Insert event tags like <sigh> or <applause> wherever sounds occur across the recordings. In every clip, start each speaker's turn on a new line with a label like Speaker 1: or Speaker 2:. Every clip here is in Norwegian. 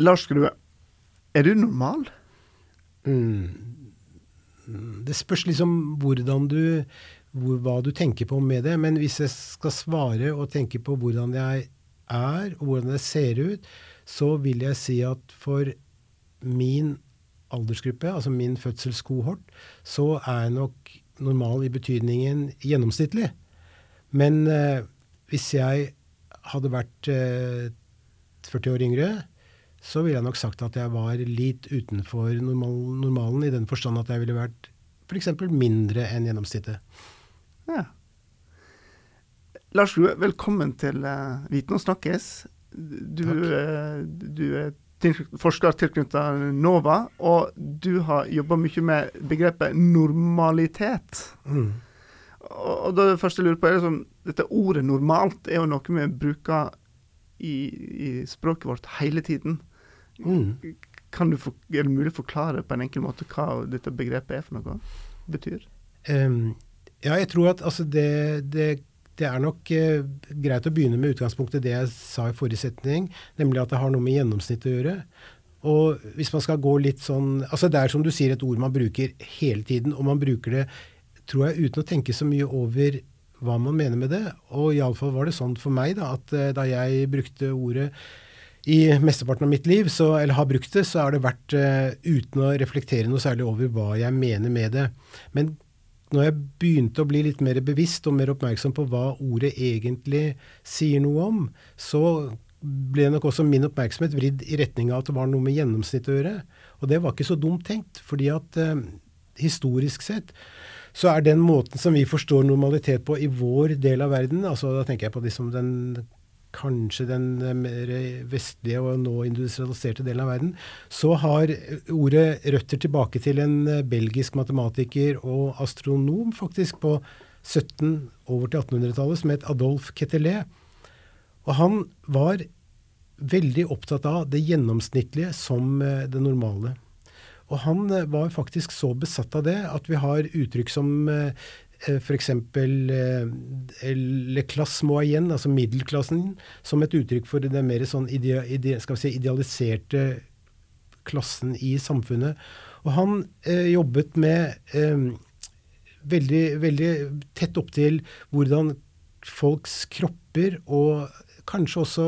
Speaker 1: Lars Grue, er du normal?
Speaker 2: Mm. Det spørs liksom hvordan du hvor, hva du tenker på med det. Men hvis jeg skal svare og tenke på hvordan jeg er, og hvordan jeg ser ut, så vil jeg si at for min aldersgruppe, altså min fødselskohort, så er jeg nok normal i betydningen gjennomsnittlig. Men eh, hvis jeg hadde vært eh, 40 år yngre, så ville jeg nok sagt at jeg var litt utenfor normal, normalen, i den forstand at jeg ville vært f.eks. mindre enn gjennomsnittet.
Speaker 1: Ja. Lars Grue, velkommen til uh, Viten og snakkes. Du, uh, du er forsker tilknyttet NOVA, og du har jobba mye med begrepet normalitet. Mm. Og, og det første jeg lurer på, er liksom, dette ordet 'normalt' er jo noe vi bruker i, i språket vårt hele tiden. Kan du for, er det mulig å forklare på en enkel måte hva dette begrepet er for noe? Betyr?
Speaker 2: Um, ja, jeg tror at altså, det, det, det, er nok uh, greit å begynne med utgangspunktet det jeg sa i forrige setning, nemlig at det har noe med gjennomsnitt å gjøre. Og hvis man skal gå litt sånn altså Det er som du sier et ord man bruker hele tiden, og man bruker det tror jeg uten å tenke så mye over hva man mener med det. Og iallfall var det sånn for meg da, at uh, da jeg brukte ordet i mesteparten av mitt liv, så, eller har brukt det, så har det vært uh, uten å reflektere noe særlig over hva jeg mener med det. Men når jeg begynte å bli litt mer bevisst og mer oppmerksom på hva ordet egentlig sier noe om, så ble nok også min oppmerksomhet vridd i retning av at det var noe med gjennomsnitt å gjøre. Og det var ikke så dumt tenkt, fordi at uh, historisk sett så er den måten som vi forstår normalitet på i vår del av verden, altså da tenker jeg på liksom den kanskje den mer vestlige og nå industrialiserte delen av verden, så har ordet røtter tilbake til en belgisk matematiker og astronom faktisk på 17 over til 1800-tallet som het Adolf Ketelé. Og han var veldig opptatt av det gjennomsnittlige som eh, det normale. Og han eh, var faktisk så besatt av det at vi har uttrykk som eh, f.eks. Eh, le classe moyenne, altså middelklassen, som et uttrykk for den mer sånn ide, ide, si, idealiserte klassen i samfunnet. Og han eh, jobbet med eh, veldig, veldig tett opp til hvordan folks kropper og kanskje også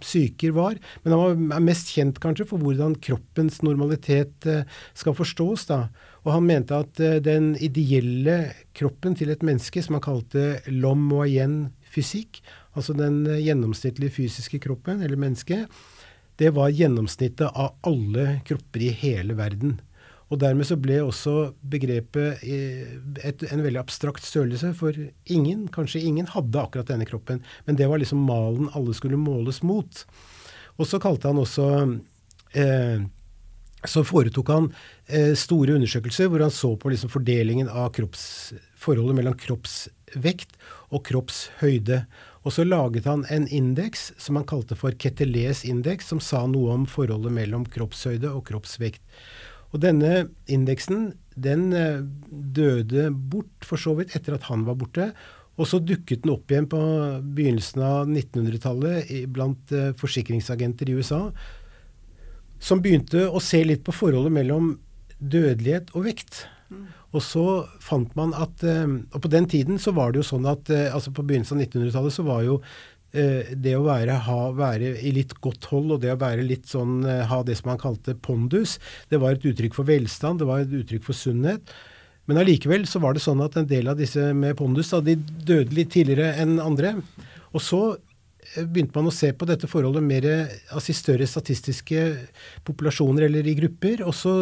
Speaker 2: psyker var. Men han var mest kjent kanskje for hvordan kroppens normalitet eh, skal forstås. da. Og han mente at uh, den ideelle kroppen til et menneske, som han kalte l'homme moyenne fysikk, altså den uh, gjennomsnittlige fysiske kroppen, eller mennesket, det var gjennomsnittet av alle kropper i hele verden. Og dermed så ble også begrepet eh, et, en veldig abstrakt størrelse, for ingen, kanskje ingen, hadde akkurat denne kroppen. Men det var liksom malen alle skulle måles mot. Og så kalte han også eh, så foretok han eh, store undersøkelser hvor han så på liksom fordelingen av kropps, forholdet mellom kroppsvekt og kroppshøyde. Og så laget han en indeks som han kalte for Ketelés indeks, som sa noe om forholdet mellom kroppshøyde og kroppsvekt. Og denne indeksen den eh, døde bort for så vidt etter at han var borte. Og så dukket den opp igjen på begynnelsen av 1900-tallet blant eh, forsikringsagenter i USA som begynte å se litt på forholdet mellom dødelighet og vekt. Mm. Og så fant man at eh, Og på den tiden så var det jo sånn at eh, altså på begynnelsen av 1900-tallet så var jo eh, det å være, ha, være, i litt godt hold og det å være litt sånn, ha det som man kalte pondus, det var et uttrykk for velstand, det var et uttrykk for sunnhet. Men allikevel så var det sånn at en del av disse med pondus da, de døde litt tidligere enn andre. Og så begynte man å se på dette forholdet mer altså i større statistiske populasjoner eller i grupper. Og så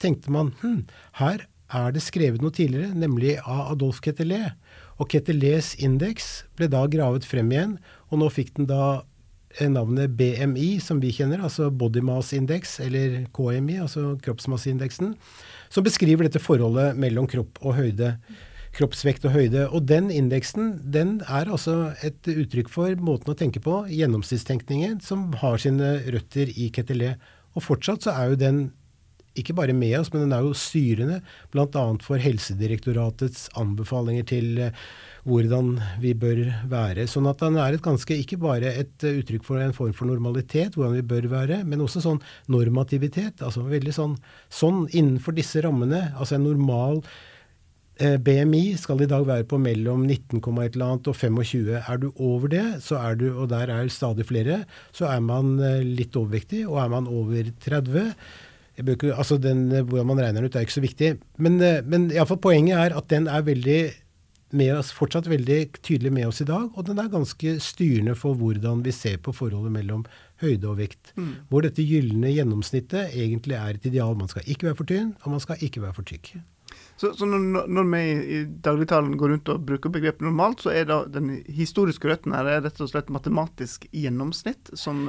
Speaker 2: tenkte man hm, her er det skrevet noe tidligere, nemlig av Adolf Ketelé. Og Ketelés indeks ble da gravet frem igjen, og nå fikk den da navnet BMI, som vi kjenner, altså Body Mass Index, eller KMI, altså kroppsmasseindeksen, som beskriver dette forholdet mellom kropp og høyde kroppsvekt og høyde. Og den indeksen den er altså et uttrykk for måten å tenke på, gjennomsnittstenkningen, som har sine røtter i Ketelé. Og fortsatt så er jo den ikke bare med oss, men den er jo styrende bl.a. for Helsedirektoratets anbefalinger til eh, hvordan vi bør være. Sånn at den er et ganske, ikke bare et uttrykk for en form for normalitet, hvordan vi bør være, men også sånn normativitet. altså veldig sånn, sånn innenfor disse rammene. altså en normal BMI skal i dag være på mellom 19, et eller annet og 25. Er du over det, så er du, og der er stadig flere, så er man eh, litt overvektig. Og er man over 30 ikke, altså den, Hvordan man regner den ut, er ikke så viktig. Men, eh, men iallfall poenget er at den er veldig med oss, fortsatt veldig tydelig med oss i dag, og den er ganske styrende for hvordan vi ser på forholdet mellom høyde og vekt. Mm. Hvor dette gylne gjennomsnittet egentlig er et ideal. Man skal ikke være for tynn, og man skal ikke være for tykk.
Speaker 1: Så, så når, når, vi i dagligtalen går rundt og bruker begrepet normalt, så er da den historiske røtten her er rett og slett matematisk gjennomsnitt som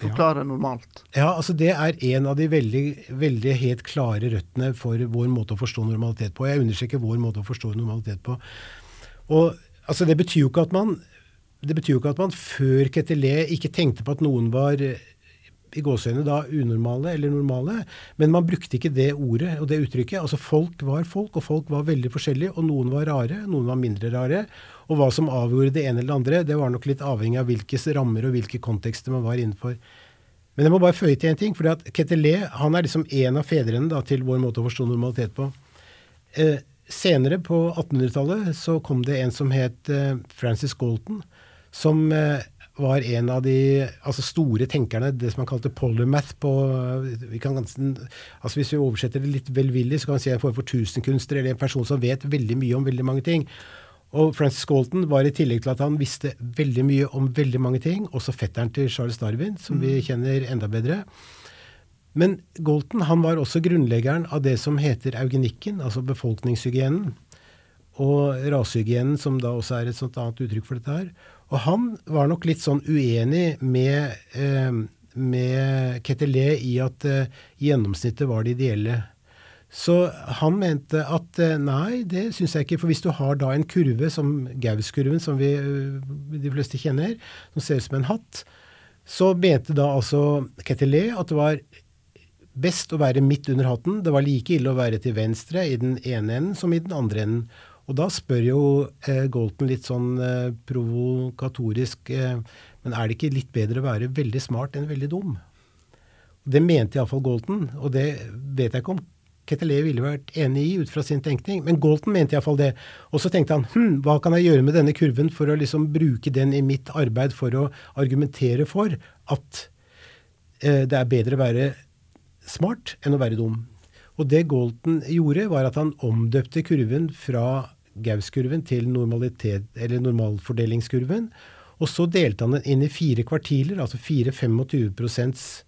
Speaker 1: forklarer ja. normalt?
Speaker 2: Ja, altså det er en av de veldig, veldig helt klare røttene for vår måte å forstå normalitet på. Jeg understreker vår måte å forstå normalitet på. Og altså Det betyr jo ikke at man det betyr jo ikke at man før Ketelé ikke tenkte på at noen var i gåseøynene da unormale eller normale, men man brukte ikke det ordet og det uttrykket. Altså Folk var folk, og folk var veldig forskjellige, og noen var rare, noen var mindre rare. Og hva som avgjorde det ene eller det andre, det var nok litt avhengig av hvilke rammer og hvilke kontekster man var innenfor. Men jeg må bare føye til en ting, for Ketelé han er liksom en av fedrene da, til vår måte å forstå normalitet på. Eh, senere, på 1800-tallet, så kom det en som het eh, Francis Galton, som eh, var en av de altså store tenkerne, det som han kalte polymath på vi kan, altså Hvis vi oversetter det litt velvillig, så kan vi si en form for tusenkunstner, eller en person som vet veldig mye om veldig mange ting. Og Francis Galton var i tillegg til at han visste veldig mye om veldig mange ting, også fetteren til Charles Darwin, som mm. vi kjenner enda bedre. Men Galton han var også grunnleggeren av det som heter eugenikken, altså befolkningshygienen. Og rasehygienen, som da også er et sånt annet uttrykk for dette her. Og han var nok litt sånn uenig med, eh, med Ketelé i at eh, gjennomsnittet var det ideelle. Så han mente at eh, nei, det syns jeg ikke. For hvis du har da en kurve som Gaus-kurven, som vi, eh, de fleste kjenner, som ser ut som en hatt, så mente da altså Ketelé at det var best å være midt under hatten. Det var like ille å være til venstre i den ene enden som i den andre enden. Og da spør jo eh, Golton litt sånn eh, provokatorisk eh, Men er det ikke litt bedre å være veldig smart enn veldig dum? Det mente iallfall Golton, og det vet jeg ikke om Ketelé ville vært enig i ut fra sin tenkning, men Golton mente iallfall det. Og så tenkte han hm, hva kan jeg gjøre med denne kurven for å liksom bruke den i mitt arbeid for å argumentere for at eh, det er bedre å være smart enn å være dum. Og det Golton gjorde, var at han omdøpte kurven fra Gaus-kurven til normalfordelingskurven. Og så delte han den inn i fire kvartiler, altså fire 25 prosents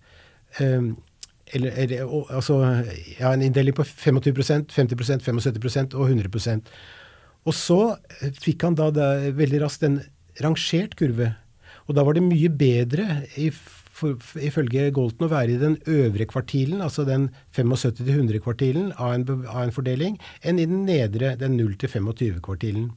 Speaker 2: eh, eller, eller, altså, ja, en inndeling på 25% 50% 75% og 100% Og så eh, fikk han da, da veldig raskt en rangert kurve. Og da var det mye bedre i for, ifølge Golten å være i den øvre kvartilen, altså den 75-100-kvartilen av, av, en fordeling, enn i den nedre, den 0-25-kvartilen.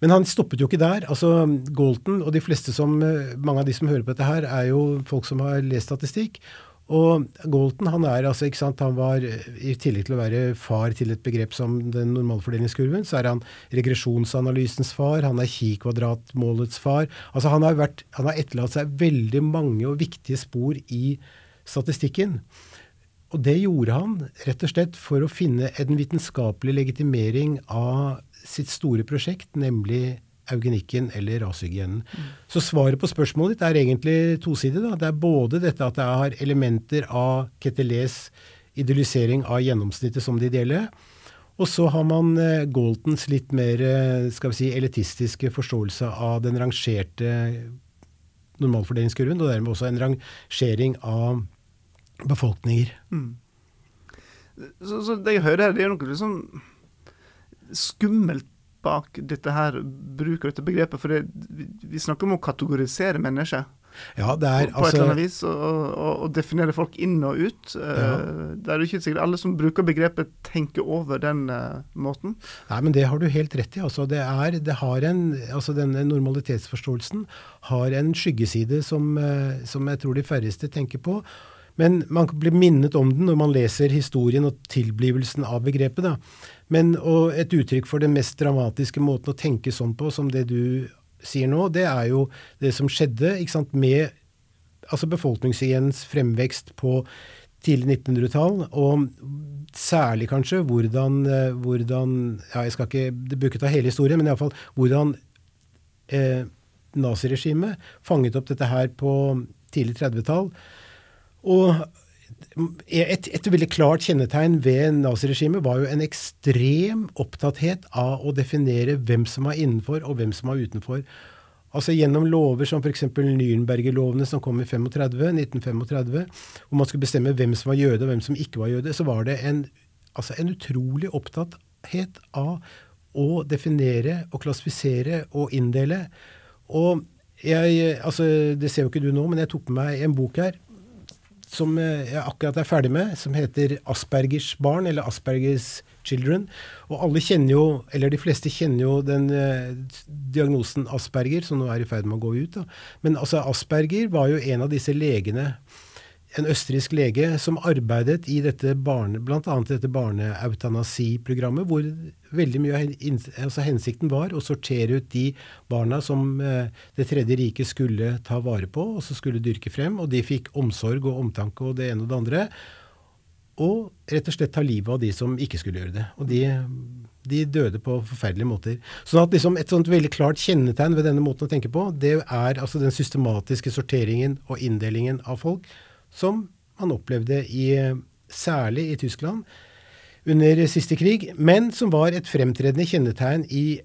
Speaker 2: Men han stoppet jo ikke der. altså Golten og de fleste som, mange av de som hører på dette her, er jo folk som har lest statistikk. Og Galton han er altså, ikke sant, han var, i tillegg til å være far til et begrep som den normalfordelingskurven, så er han regresjonsanalysens far, han er kikvadratmålets far. Altså Han har, vært, han har etterlatt seg veldig mange og viktige spor i statistikken. Og det gjorde han rett og slett for å finne en vitenskapelig legitimering av sitt store prosjekt, nemlig eugenikken eller rashygienen. Mm. Så svaret på spørsmålet ditt er egentlig tosidig. Det er både dette at det har elementer av Ketelés idyllisering av gjennomsnittet som det ideelle, og så har man eh, Galtons litt mer eh, skal vi si, elitistiske forståelse av den rangerte normalfordelingskurven, og dermed også en rangering av befolkninger. Mm.
Speaker 1: Så, så, det jeg hører her, det er noe liksom skummelt bak dette her, bruker dette begrepet? For det, vi snakker om å kategorisere mennesker.
Speaker 2: Ja, det er,
Speaker 1: på, på et eller altså- annet vis, og, og, og, definere folk inn og ut. Eh, ja. det er jo ikke sikkert alle som bruker begrepet, tenker over den uh, måten.
Speaker 2: Nei, men det har du helt rett i. Altså, det er, det har en, altså Denne normalitetsforståelsen har en skyggeside som, uh, som jeg tror de færreste tenker på. Men man blir minnet om den når man leser historien og tilblivelsen av begrepet. da. Men et uttrykk for den mest dramatiske måten å tenke sånn på, som det du sier nå, det er jo det som skjedde sant, med altså befolkningshygienens fremvekst på tidlig 1900-tall, og særlig kanskje hvordan, eh, hvordan ja, jeg skal ikke, ikke ta hele historien, men iallfall hvordan eh, naziregimet fanget opp dette her på tidlig 30-tall. Og et, et, veldig klart kjennetegn ved naziregimet var jo en ekstrem opptatthet av å definere hvem som var innenfor og hvem som var utenfor. Altså Gjennom lover som f.eks. Nürnberger-lovene som kom i 35, 1935, hvor man skulle bestemme hvem som var jøde og hvem som ikke var jøde, så var det en, altså en utrolig opptatthet av å definere og klassifisere og inndele. Og jeg, altså Det ser jo ikke du nå, men jeg tok med meg en bok her som jeg akkurat er ferdig med, som heter Aspergers barn, eller Aspergers children. Og alle kjenner jo, eller de fleste kjenner jo den eh, diagnosen Asperger, som nå er i ferd med å gå ut. Da. Men altså Asperger var jo en av disse legene en østerriksk lege som arbeidet i dette barne, bl.a. dette barneeutanasiprogrammet, hvor veldig mye av altså hensikten var å sortere ut de barna som eh, Det tredje riket skulle ta vare på og så skulle dyrke frem. Og de fikk omsorg og omtanke og det ene og det andre. Og rett og slett ta livet av de som ikke skulle gjøre det. Og de, de døde på forferdelige måter. Sånn at liksom Et sånt veldig klart kjennetegn ved denne måten å tenke på, det er altså den systematiske sorteringen og inndelingen av folk som man opplevde i, særlig i Tyskland under siste krig, men som var et fremtredende kjennetegn i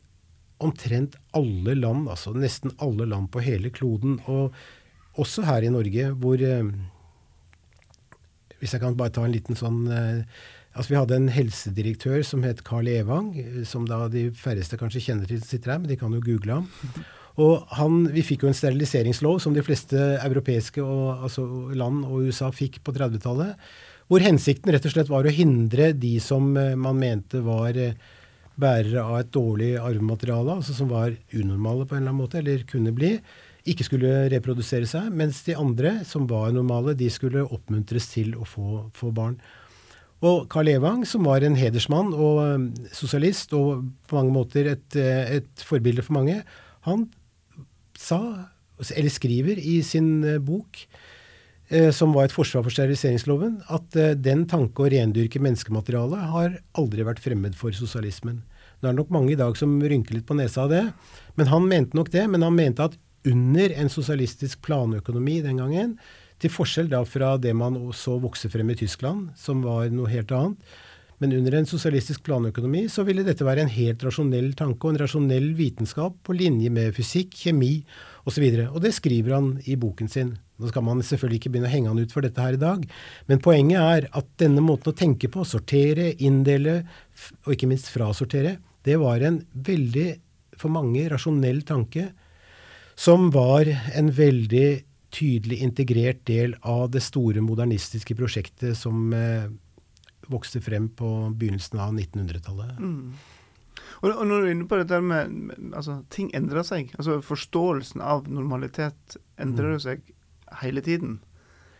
Speaker 2: omtrent alle land, altså nesten alle land på hele kloden. Og også her i Norge, hvor eh, Hvis jeg kan bare ta en liten sånn eh, Altså Vi hadde en helsedirektør som het Carl Evang, som da de færreste kanskje kjenner til sitter her, men de kan jo google ham. Og han, Vi fikk jo en steriliseringslov som de fleste europeiske og, altså land og USA fikk på 30-tallet. Hvor hensikten rett og slett var å hindre de som eh, man mente var eh, bærere av et dårlig arvemateriale, altså som var unormale på en eller annen måte, eller kunne bli, ikke skulle reprodusere seg. Mens de andre, som var normale, de skulle oppmuntres til å få, få barn. Og Carl Evang, som var en hedersmann og eh, sosialist, og på mange måter et, et forbilde for mange, han sa, eller skriver i sin eh, bok, eh, som var et forsvar for steriliseringsloven, at eh, den tanke å rendyrke menneskematerialet har aldri vært fremmed for sosialismen. Det er nok mange i dag som rynker litt på nesa av det, men han mente nok det. Men han mente at under en sosialistisk planøkonomi den gangen, til forskjell da fra det man så vokse frem i Tyskland, som var noe helt annet, men under en sosialistisk planøkonomi så ville dette være en helt rasjonell tanke og en rasjonell vitenskap på linje med fysikk, kjemi osv. Og, så og det skriver han i boken sin. Nå skal man selvfølgelig ikke begynne å henge han ut for dette her i dag, men poenget er at denne måten å tenke på, sortere, inndele og ikke minst frasortere, det var en veldig, for mange, rasjonell tanke som var en veldig tydelig integrert del av det store modernistiske prosjektet som eh, vokste frem på begynnelsen av 1900-tallet. Mm.
Speaker 1: Og, og, når du er inne på dette med, altså, Ting endrer seg. altså Forståelsen av normalitet endrer mm. seg hele tiden.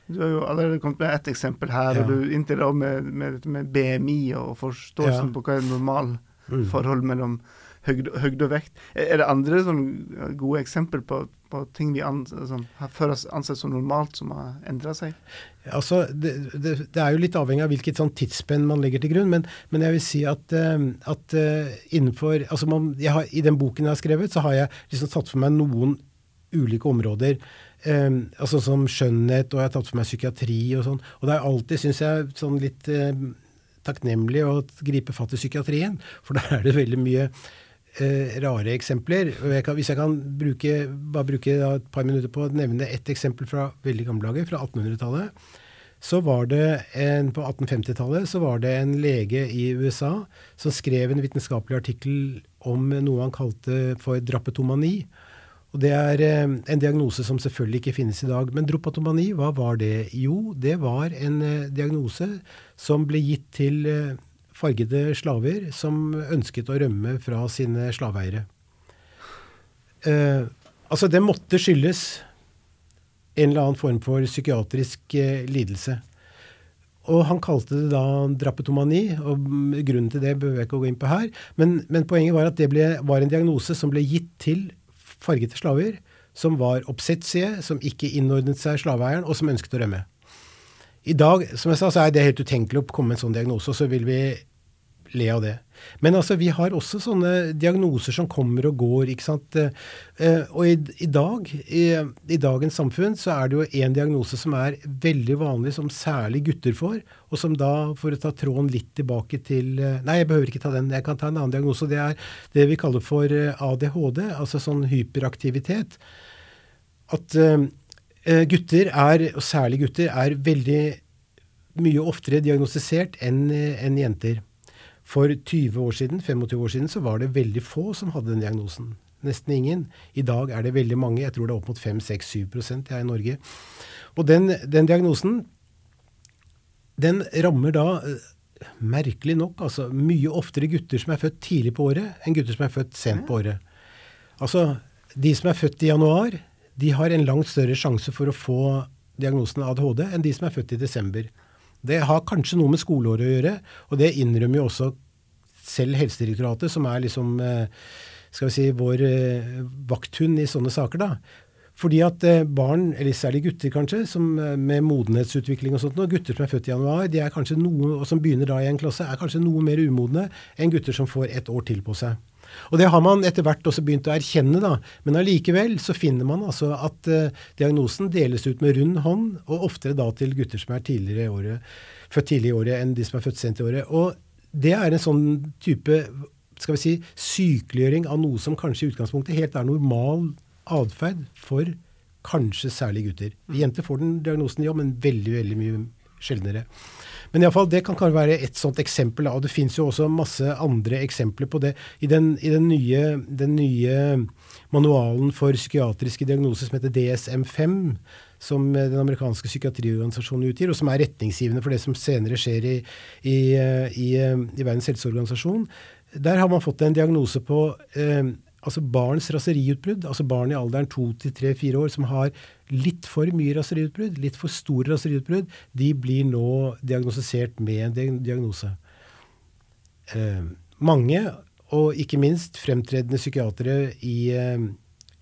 Speaker 1: Du har jo allerede kommet med ett eksempel her, ja. og du inntil da med, med, med, BMI og forståelsen ja. på hva er normalforhold mm. mellom høgde og vekt. Er det andre sånn gode eksempler på, på ting vi an, som før ansett som normalt, som har endra seg?
Speaker 2: Altså, det, det, det, er jo litt avhengig av hvilket sånn tidsspenn man legger til grunn. Men, men jeg vil si at, uh, at uh, innenfor altså man, har, I den boken jeg har skrevet, så har jeg liksom tatt for meg noen ulike områder. Um, altså Som skjønnhet, og jeg har tatt for meg psykiatri og sånn. Og det er alltid, syns jeg, sånn litt uh, takknemlig å gripe fatt i psykiatrien. For der er det veldig mye eh, rare eksempler. Jeg kan, hvis jeg kan bruke, bare bruke et par minutter på å nevne ett eksempel fra veldig gamle dager, fra 1800-tallet. Så var det en, På 1850-tallet så var det en lege i USA som skrev en vitenskapelig artikkel om noe han kalte for drapetomani. Og Det er eh, en diagnose som selvfølgelig ikke finnes i dag. Men dropatomani, hva var det? Jo, det var en eh, diagnose som ble gitt til eh, fargede slaver som ønsket å rømme fra sine slaveeiere. Eh, altså, det måtte skyldes en eller annen form for psykiatrisk eh, lidelse. Og han kalte det da drapetomani, og grunnen til det behøver jeg ikke å gå inn på her. Men, men poenget var at det ble, var en diagnose som ble gitt til fargete slaver, som var oppsettsige, som ikke innordnet seg slaveeieren, og som ønsket å rømme. I dag som jeg sa, så er det helt utenkelig å komme med en sånn diagnose, og så vil vi le av det. Men altså, vi har også sånne diagnoser som kommer og går. ikke sant? Eh, og i, i dag, i, i, dagens samfunn, så er det jo en diagnose som er veldig vanlig, som særlig gutter får. Og som da, for å ta tråden litt tilbake til eh, Nei, jeg behøver ikke ta den. Jeg kan ta en annen diagnose. Det er det vi kaller for eh, ADHD, altså sånn hyperaktivitet. At gutter er, og særlig gutter, er veldig mye oftere diagnostisert enn en jenter. For 20 år siden, 25 år siden så var det veldig få som hadde den diagnosen. Nesten ingen. I dag er det veldig mange. Jeg tror det er opp mot 5-6-7 her i Norge. Og den, den, diagnosen, den rammer da eh, merkelig nok altså mye oftere gutter som er født tidlig på året, enn gutter som er født sent på året. Altså, de som er født i januar, de har en langt større sjanse for å få diagnosen ADHD enn de som er født i desember. Det har kanskje noe med skoleåret å gjøre, og det innrømmer jo også selv Helsedirektoratet, som er liksom eh, skal vi si, vår eh, vakthund i sånne saker. da. Fordi at eh, barn, eller særlig gutter kanskje, som med modenhetsutvikling og sånt, og gutter som er født i januar, de er kanskje noe, og som begynner da i en klasse, er kanskje noe mer umodne enn gutter som får et år til på seg. Og Det har man etter hvert også begynt å erkjenne, da. men allikevel finner man altså at uh, diagnosen deles ut med rund hånd, og oftere da til gutter som er tidligere i året, født tidlig i året enn de som er født sent i året. Og det er en sånn type skal vi si, sykeliggjøring av noe som kanskje i utgangspunktet helt er normal atferd for kanskje særlig gutter. Jenter får den diagnosen, ja, men veldig, veldig mye sjeldnere. Men i alle fall, det kan, kanskje være et sånt eksempel. Og det fins jo også masse andre eksempler på det. I den, i den, nye, den nye, manualen for psykiatriske diagnoser som heter DSM-5, som den amerikanske psykiatriorganisasjonen utgir, og som er retningsgivende for det som senere skjer i, i, i, i Verdens helseorganisasjon, der har man fått en diagnose på eh, altså barns raseriutbrudd, altså barn i alderen to til tre-fire år som har litt for mye raseriutbrudd, litt for store raseriutbrudd, de blir nå diagnostisert med en diagnose. Eh, mange, og ikke minst fremtredende psykiatere i eh,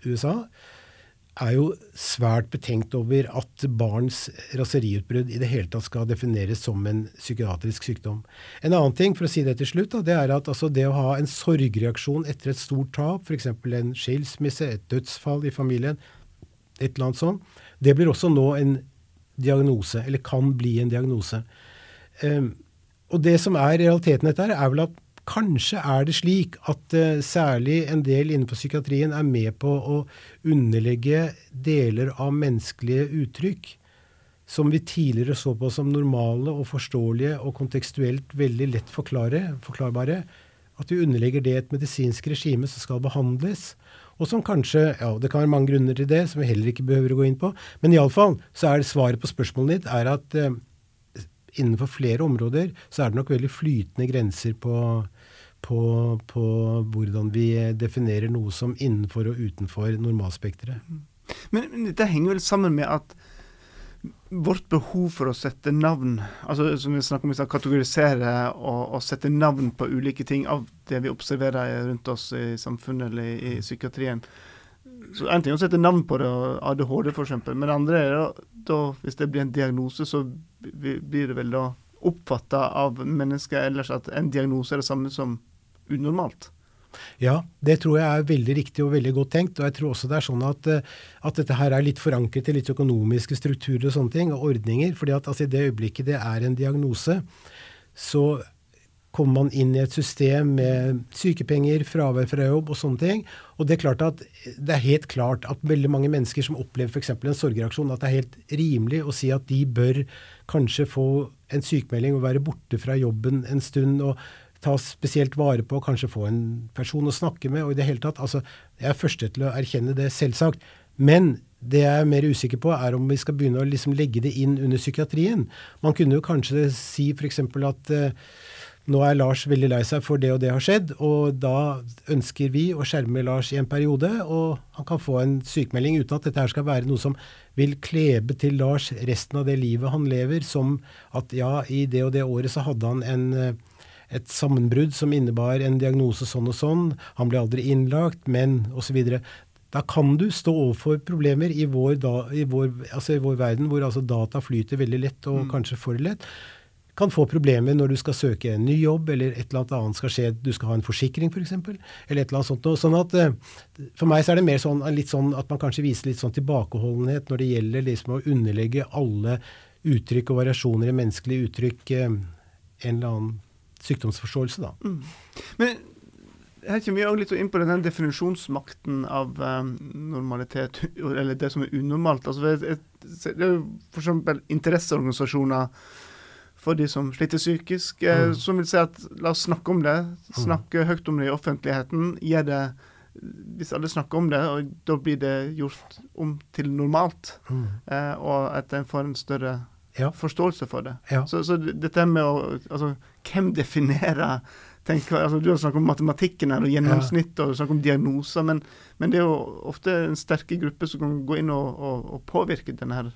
Speaker 2: USA, er jo svært betenkt over at barns raseriutbrudd i det hele tatt skal defineres som en psykiatrisk sykdom. En annen ting, for å si det til slutt, da, det er at altså, det å ha en sorgreaksjon etter et stort tap, f.eks. en skilsmisse, et dødsfall i familien, et eller annet sånt, det blir også nå en diagnose, eller kan bli en diagnose. Um, og det som er realiteten dette her, er vel at Kanskje er det slik at uh, særlig en del innenfor psykiatrien er med på å underlegge deler av menneskelige uttrykk som vi tidligere så på som normale og forståelige og kontekstuelt veldig lett forklarbare, at vi underlegger det et medisinsk regime som skal behandles, og som kanskje Ja, det kan være mange grunner til det, som vi heller ikke behøver å gå inn på, men iallfall så er svaret på spørsmålet ditt er at uh, innenfor flere områder så er det nok veldig flytende grenser på, på, på hvordan vi definerer noe som innenfor og utenfor normalspekteret.
Speaker 1: Men, dette henger vel sammen med at vårt behov for å sette navn, altså som vi snakker om, å kategorisere og, og, sette navn på ulike ting av det vi observerer rundt oss i samfunnet eller i, i psykiatrien. Så En ting er å sette navn på det, ADHD f.eks., men det andre er da, da, hvis det blir en diagnose, så blir det vel da oppfatta av mennesker ellers at en diagnose er det samme som unormalt.
Speaker 2: Ja, det tror jeg er veldig riktig og veldig godt tenkt. Og jeg tror også det er sånn at, eh, at dette her er litt forankret i litt økonomiske strukturer og sånne ting, og ordninger. fordi at altså, i det øyeblikket det er en diagnose, så kommer man inn i et system med sykepenger, fravær fra jobb og sånne ting. Og det er klart at det er helt klart at veldig mange mennesker som opplever f.eks. en sorgreaksjon, at det er helt rimelig å si at de bør kanskje få en sykemelding og være borte fra jobben en stund. og ta spesielt vare på, kanskje få en person å snakke med. og i det hele tatt, altså, Jeg er første til å erkjenne det, selvsagt. Men det jeg er mer usikker på, er om vi skal begynne å liksom legge det inn under psykiatrien. Man kunne jo kanskje si f.eks. at uh, nå er Lars veldig lei seg for det og det har skjedd, og da ønsker vi å skjerme Lars i en periode, og han kan få en sykemelding uten at dette her skal være noe som vil klebe til Lars resten av det livet han lever, som at ja, i det og det året så hadde han en, eh, et sammenbrudd som innebar en diagnose sånn og sånn, han ble aldri innlagt, men osv. Da kan du stå overfor problemer i vår, da, i vår, altså i vår verden hvor altså data flyter veldig lett, og mm. kanskje for lett kan få problemer når du skal søke en ny jobb, eller et eller annet skal skje, du skal ha en forsikring f.eks., for eller et eller annet sånt. Sånn at, eh, for meg så er det mer sånn, sånn at man kanskje viser litt sånn tilbakeholdenhet når det gjelder liksom å underlegge alle uttrykk og variasjoner i menneskelige uttrykk eh, en eller annen sykdomsforståelse. da. Mm.
Speaker 1: Men her kommer vi litt inn på den definisjonsmakten av um, normalitet, <laughs> eller det som er unormalt. Altså, det er jo f.eks. interesseorganisasjoner for de som sliter psykisk. Eh, mm. Som vil si at la oss snakke om det. Mm. Snakke mm. høyt om det i offentligheten. Gjør det Hvis alle snakker om det, og da blir det gjort om til normalt. Mm. Eh, og at en får en større ja. forståelse for det. Ja. Så, så, dette med å Altså, hvem definerer tenk, altså, Du har snakket om matematikken her, og gjennomsnitt og du snakket om diagnoser, men, men, det er jo ofte en sterke gruppe som kan gå inn og, og, og påvirke denne her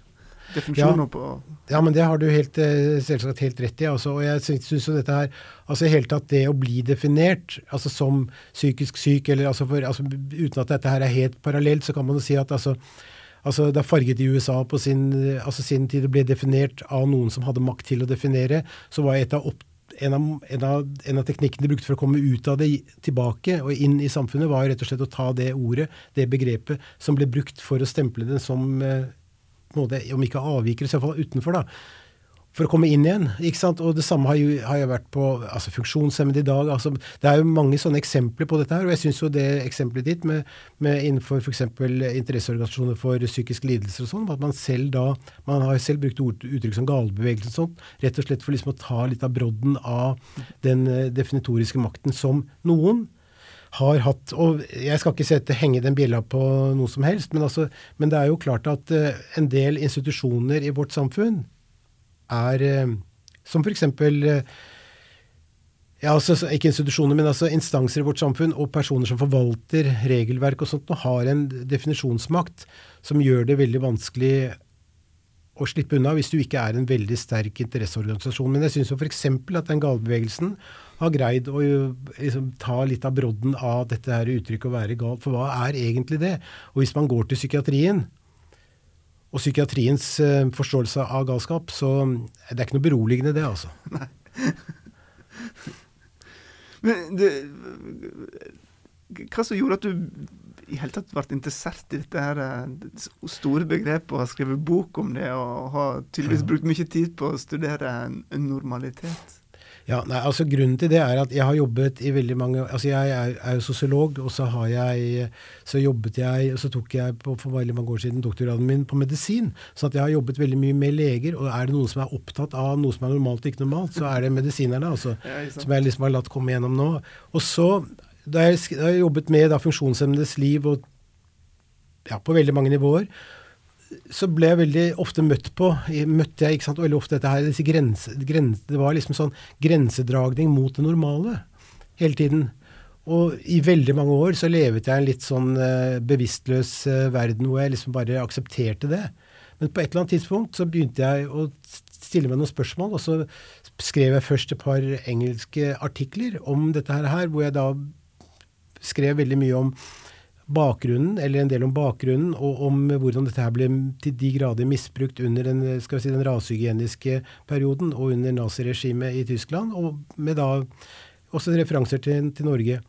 Speaker 1: definisjoner ja, på
Speaker 2: Ja, men det har du helt, eh, selvsagt helt rett i. Altså, og jeg syns jo dette her altså i hele tatt Det å bli definert altså som psykisk syk, eller altså, for, altså uten at dette her er helt parallelt, så kan man jo si at altså Altså, da farget i USA på sin, altså sin tid ble definert av noen som hadde makt til å definere, så var et av opp, en, av, en, av, en av, teknikkene de brukte for å komme ut av det tilbake og inn i samfunnet, var rett og slett å ta det ordet, det begrepet, som ble brukt for å stemple det som eh, måte, om ikke avviker, så iallfall utenfor, da. For å komme inn igjen. ikke sant? Og det samme har jo, har jo vært på altså funksjonshemmede i dag. altså Det er jo mange sånne eksempler på dette her. Og jeg syns jo det eksempelet ditt med, med innenfor f.eks. interesseorganisasjoner for psykiske lidelser og sånn, at man selv da Man har jo selv brukt ord, uttrykk som galebevegelse og sånt, rett og slett for liksom å ta litt av brodden av den uh, definitoriske makten som noen har hatt Og jeg skal ikke sette, henge den bjella på noe som helst, men, altså, men det er jo klart at uh, en del institusjoner i vårt samfunn er uh, som f.eks. Uh, ja, altså, ikke institusjoner, men altså instanser i vårt samfunn og personer som forvalter regelverk og sånt, og har en definisjonsmakt som gjør det veldig vanskelig å slippe unna hvis du ikke er en veldig sterk interesseorganisasjon. Men jeg syns f.eks. at den galebevegelsen har greid å liksom, ta litt av brodden av dette her uttrykket å være gal. For hva er egentlig det? Og hvis man går til psykiatrien, og psykiatriens uh, forståelse av galskap, så det er ikke noe beroligende, det, altså. Nei. <laughs>
Speaker 1: Men det, hva som gjorde at du i hele tatt ble interessert i dette her eh, store begrepet og har skrevet bok om det, og har tydeligvis brukt mye tid på å studere en normalitet?
Speaker 2: Ja, nei, altså Grunnen til det er at jeg har jobbet i veldig mange altså Jeg er, er jo sosiolog, og så har jeg så jobbet jeg og så tok jeg på, for veldig mange år siden doktorgraden min på medisin. Så at jeg har jobbet veldig mye med leger. Og er det noen som er opptatt av noe som er normalt og ikke normalt, så er det medisinerne. altså, ja, Som jeg liksom har latt komme gjennom nå. Og så, da jeg, da jeg jobbet med da, funksjonshemmedes liv og ja, på veldig mange nivåer, så ble jeg veldig ofte møtt på møtte jeg ikke sant, veldig ofte dette her, grense, grense, Det var liksom sånn grensedragning mot det normale hele tiden. Og i veldig mange år så levet jeg en litt sånn uh, bevisstløs uh, verden hvor jeg liksom bare aksepterte det. Men på et eller annet tidspunkt så begynte jeg å stille meg noen spørsmål, og så skrev jeg først et par engelske artikler om dette her, hvor jeg da skrev veldig mye om bakgrunnen, eller en del om bakgrunnen, og om hvordan dette her ble til de grader misbrukt under den, skal vi si, den rasehygieniske perioden og under naziregimet i Tyskland, og med da også referanser til, til, Norge.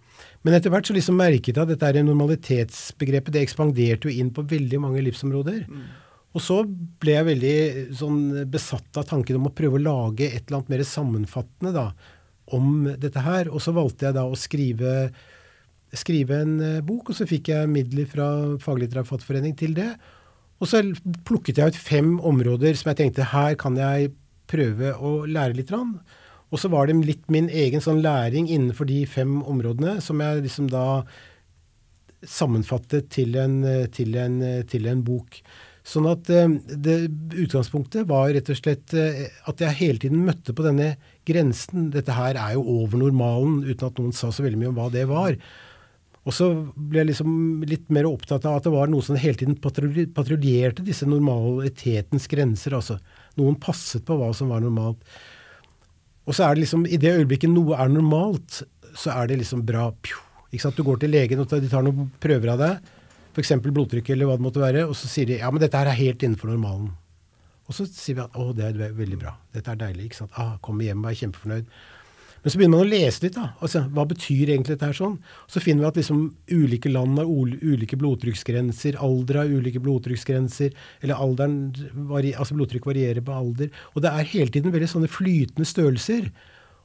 Speaker 2: Men etter hvert så liksom merket jeg at dette er normalitetsbegrepet det ekspanderte jo inn på veldig mange livsområder. Mm. Og så ble jeg veldig sånn besatt av tanken om å prøve å lage et eller annet mer sammenfattende da, om dette her. Og så valgte jeg da å skrive skrive en eh, bok, og så fikk jeg midler fra Faglitterærforfatterforening til det. Og så plukket jeg ut fem områder som jeg tenkte her kan jeg prøve å lære litt. Og så var det litt min egen sånn læring innenfor de fem områdene som jeg liksom da sammenfattet til en, til en, til en bok. Sånn at eh, det, utgangspunktet var rett og slett eh, at jeg hele tiden møtte på denne grensen. Dette her er jo over normalen, uten at noen sa så veldig mye om hva det var. Og så ble jeg liksom litt mer opptatt av at det var noen som hele tiden patruljerte disse normalitetens grenser. altså. Noen passet på hva som var normalt. Og så er det liksom, i det øyeblikket noe er normalt, så er det liksom bra. Ikke sant? Du går til legen, og de tar noen prøver av deg, f.eks. blodtrykk eller hva det måtte være, og så sier de ja, men dette her er helt innenfor normalen. Og så sier vi at å, det er veldig bra. Dette er deilig. ikke sant? Ah, kommer hjem og er kjempefornøyd. Men så begynner man å lese litt. da, altså, Hva betyr egentlig dette her sånn? Så finner vi at liksom ulike land har ulike blodtrykksgrenser, alder har ulike blodtrykksgrenser, eller alderen, altså blodtrykk varierer på alder. Og det er hele tiden veldig sånne flytende størrelser.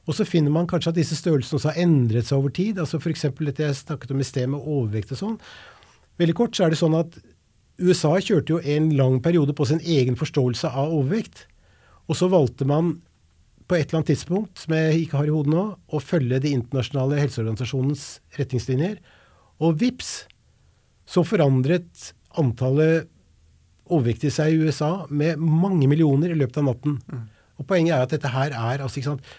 Speaker 2: Og så finner man kanskje at disse størrelsene også har endret seg over tid. altså F.eks. dette jeg snakket om i sted med overvekt og sånn. Veldig kort så er det sånn at USA kjørte jo en lang periode på sin egen forståelse av overvekt. Og så valgte man på et eller annet tidspunkt, som jeg ikke har i hodet nå, å følge de internasjonale helseorganisasjonens retningslinjer. Og vips, så forandret antallet overvektige seg i USA med mange millioner i løpet av natten. Mm. Og Poenget er at dette her er altså ikke sant,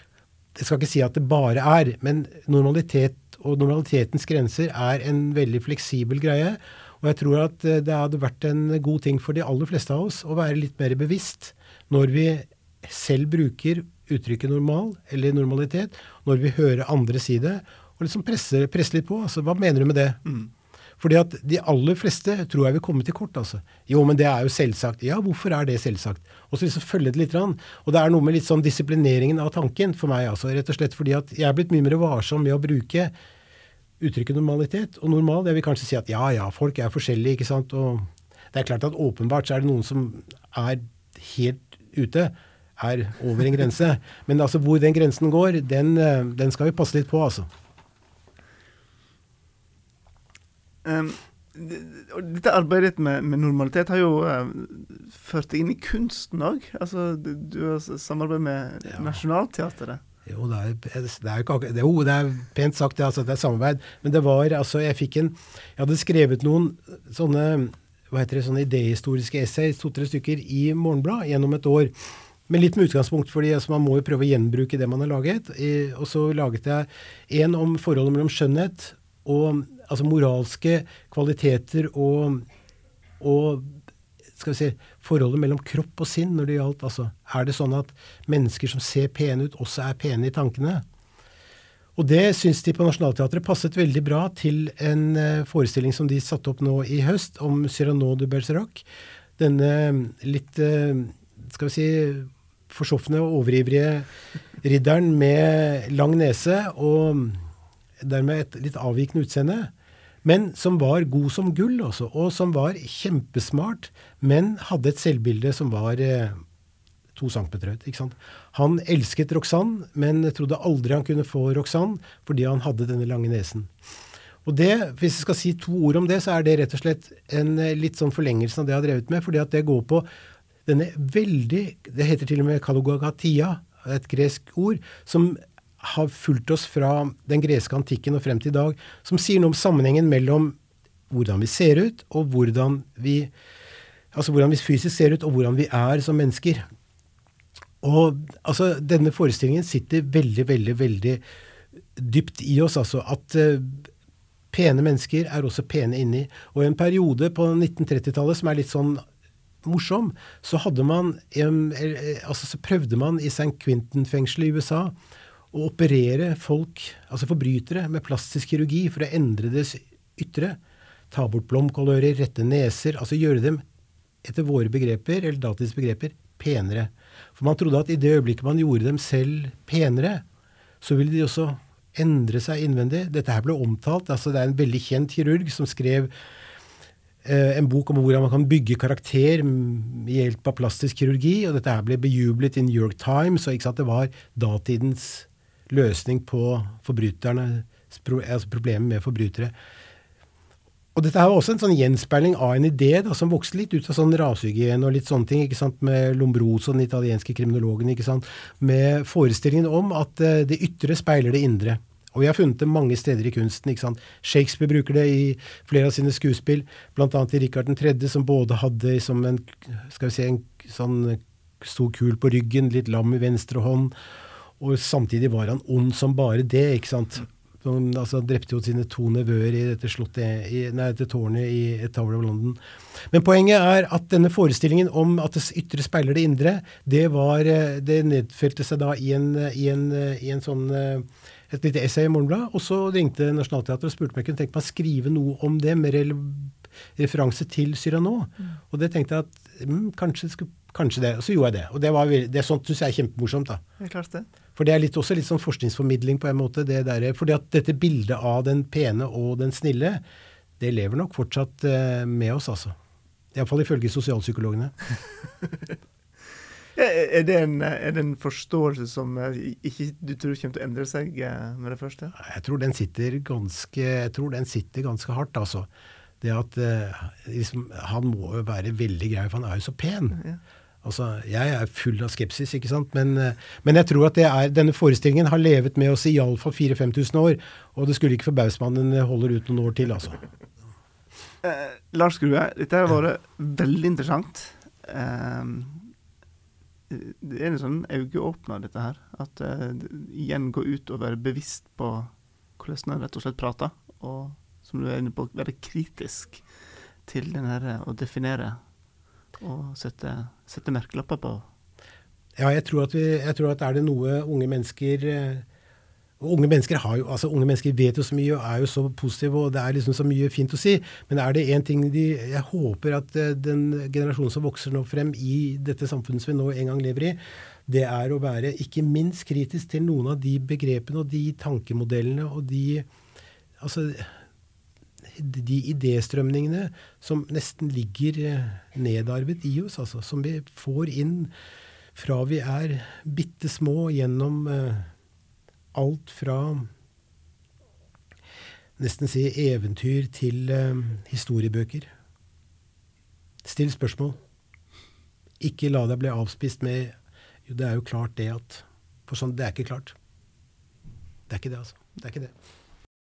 Speaker 2: Jeg skal ikke si at det bare er, men normalitet og normalitetens grenser er en veldig fleksibel greie. Og jeg tror at eh, det hadde vært en god ting for de aller fleste av oss å være litt mer bevisst når vi selv bruker uttrykket normal eller normalitet, når vi hører andre si det, og liksom presse, presse litt på. Altså, hva mener du med det? Mm. Fordi at de aller fleste tror jeg vil komme til kort. altså. Jo, men det er jo selvsagt. Ja, hvorfor er det selvsagt? Og så liksom følge det litt. Rann. Og det er noe med litt sånn disiplineringen av tanken for meg. altså, Rett og slett fordi at jeg er blitt mye mer varsom med å bruke uttrykket normalitet. Og normal, jeg vil kanskje si at ja, ja, folk er forskjellige, ikke sant. Og det er klart at åpenbart så er det noen som er helt ute er over en grense. Men altså hvor den grensen går, den, eh, den skal vi passe litt på, altså.
Speaker 1: Um, dette arbeidet med, med, normalitet har jo uh, ført deg inn i kunsten òg. Altså, du, du har samarbeidet med ja. Nationaltheatret.
Speaker 2: Jo, det er, det, er ikke, det, jo, det er pent sagt, det, altså, det er samarbeid. Men det var altså Jeg fikk en Jeg hadde skrevet noen sånne hva heter det, sånne idehistoriske essays, to-tre stykker, i Morgenblad gjennom et år. Men litt med utgangspunkt, fordi altså, man må jo prøve å gjenbruke det man har laget. I, og så laget jeg en om forholdet mellom skjønnhet og altså moralske kvaliteter og, og skal vi si, forholdet mellom kropp og sinn når det gjaldt altså, Er det sånn at mennesker som ser pene ut, også er pene i tankene? Og det syns de på Nationaltheatret passet veldig bra til en uh, forestilling som de satte opp nå i høst, om Cyrano de Bergerac. Denne litt uh, skal vi si forsofne og overivrige ridderen med lang nese og dermed et litt avvikende utseende, men som var god som gull, også, og som var kjempesmart, men hadde et selvbilde som var eh, to centimeter høyt. Han elsket Roxanne, men trodde aldri han kunne få Roxanne fordi han hadde denne lange nesen. Og det, Hvis jeg skal si to ord om det, så er det rett og slett en eh, litt sånn forlengelse av det jeg har drevet med. fordi at det går på denne veldig Det heter til og med kalogagatia, et gresk ord, som har fulgt oss fra den greske antikken og frem til i dag, som sier noe om sammenhengen mellom hvordan vi ser ut, og hvordan vi Altså hvordan vi fysisk ser ut, og hvordan vi er som mennesker. Og altså, denne forestillingen sitter veldig, veldig, veldig dypt i oss, altså. At uh, pene mennesker er også pene inni. Og i en periode på 1930-tallet som er litt sånn morsom, så man altså så prøvde man i St. Quentin-fengselet i USA å operere folk, altså forbrytere, med plastisk kirurgi for å endre deres ytre. Ta bort blomkålører, rette neser. Altså gjøre dem, etter våre begreper, eller datidens begreper, penere. For man trodde at i det øyeblikket man gjorde dem selv penere, så ville de også endre seg innvendig. Dette her ble omtalt. altså Det er en veldig kjent kirurg som skrev Eh, en bok om hvordan man kan bygge karakter i hjelp av plastisk kirurgi. og Dette her ble bejublet i New York Times, og det var datidens løsning på forbryterne, altså problemet med forbrytere. Og dette her var også en sånn gjenspeiling av en idé da, som vokste litt ut av sånn rasehygiene og litt sånne ting, ikke sant, med Lombroso, den italienske kriminologen, ikke sant, med forestillingen om at uh, det ytre speiler det indre. Og vi har funnet det mange steder i kunsten. ikke sant? Shakespeare bruker det i flere av sine skuespill, bl.a. i Rikard 3., som både hadde som en, skal vi si, en sånn stor kul på ryggen, litt lam i venstre hånd, og samtidig var han ond som bare det. ikke sant? Han altså, drepte jo sine to nevøer i dette, slottet, i, nei, dette tårnet i Tower of London. Men poenget er at denne forestillingen om at det ytre speiler det indre, det, var, eh, det nedfelte seg da i en, i en, i en sånn eh, et lite essay i Morgenbladet. Og så ringte Nationaltheatret og spurte om jeg kunne tenke meg å skrive noe om det med referanse til Cyrano. Mm. Og det tenkte jeg at mm, kanskje, kanskje, det. Og så gjorde jeg det. Og det, var, det er sånt syns jeg er kjempemorsomt. da.
Speaker 1: Det er klart det.
Speaker 2: For det er litt, også litt sånn forskningsformidling på en måte. det der, fordi at dette bildet av den pene og den snille, det lever nok fortsatt eh, med oss, altså. Iallfall ifølge sosialpsykologene. <laughs>
Speaker 1: Er det, en, er det, en, forståelse som eh, ikke du tror kommer til å endre seg eh, med det første?
Speaker 2: Jeg tror den sitter ganske, jeg tror den sitter ganske hardt, altså. Det at liksom, Han må jo være veldig grei, for han er jo så pen. Ja. Altså, Jeg er full av skepsis, ikke sant. Men, men jeg tror at er, denne forestillingen har levet med oss i iallfall 4000-5000 år. Og det skulle ikke forbause meg om den holder ut noen år til, altså.
Speaker 1: Eh, Lars Grue, dette har vært veldig interessant. Eh, det er en sånn øyeåpner, dette her. At uh, igjen gå ut og være bevisst på hvordan en rett og slett prater. Og som du er inne på, være kritisk til den her, å definere og sette, sette merkelapper på.
Speaker 2: Ja, jeg tror, vi, jeg tror, at er det noe unge mennesker uh, Unge mennesker, jo, altså unge mennesker vet jo så mye og er jo så positive, og det er liksom så mye fint å si. Men er det én ting de Jeg håper at uh, den generasjonen som vokser nå frem i dette samfunnet som vi nå en gang lever i, det er å være ikke minst kritisk til noen av de begrepene og de tankemodellene og de Altså de idéstrømningene som nesten ligger uh, nedarvet i oss, altså. Som vi får inn fra vi er bitte små gjennom uh, alt fra nesten si eventyr til eh, historiebøker. Still spørsmål. Ikke la deg bli avspist med Jo, det er jo klart det at For sånn, det er ikke klart. Det er ikke det, altså. Det er ikke det.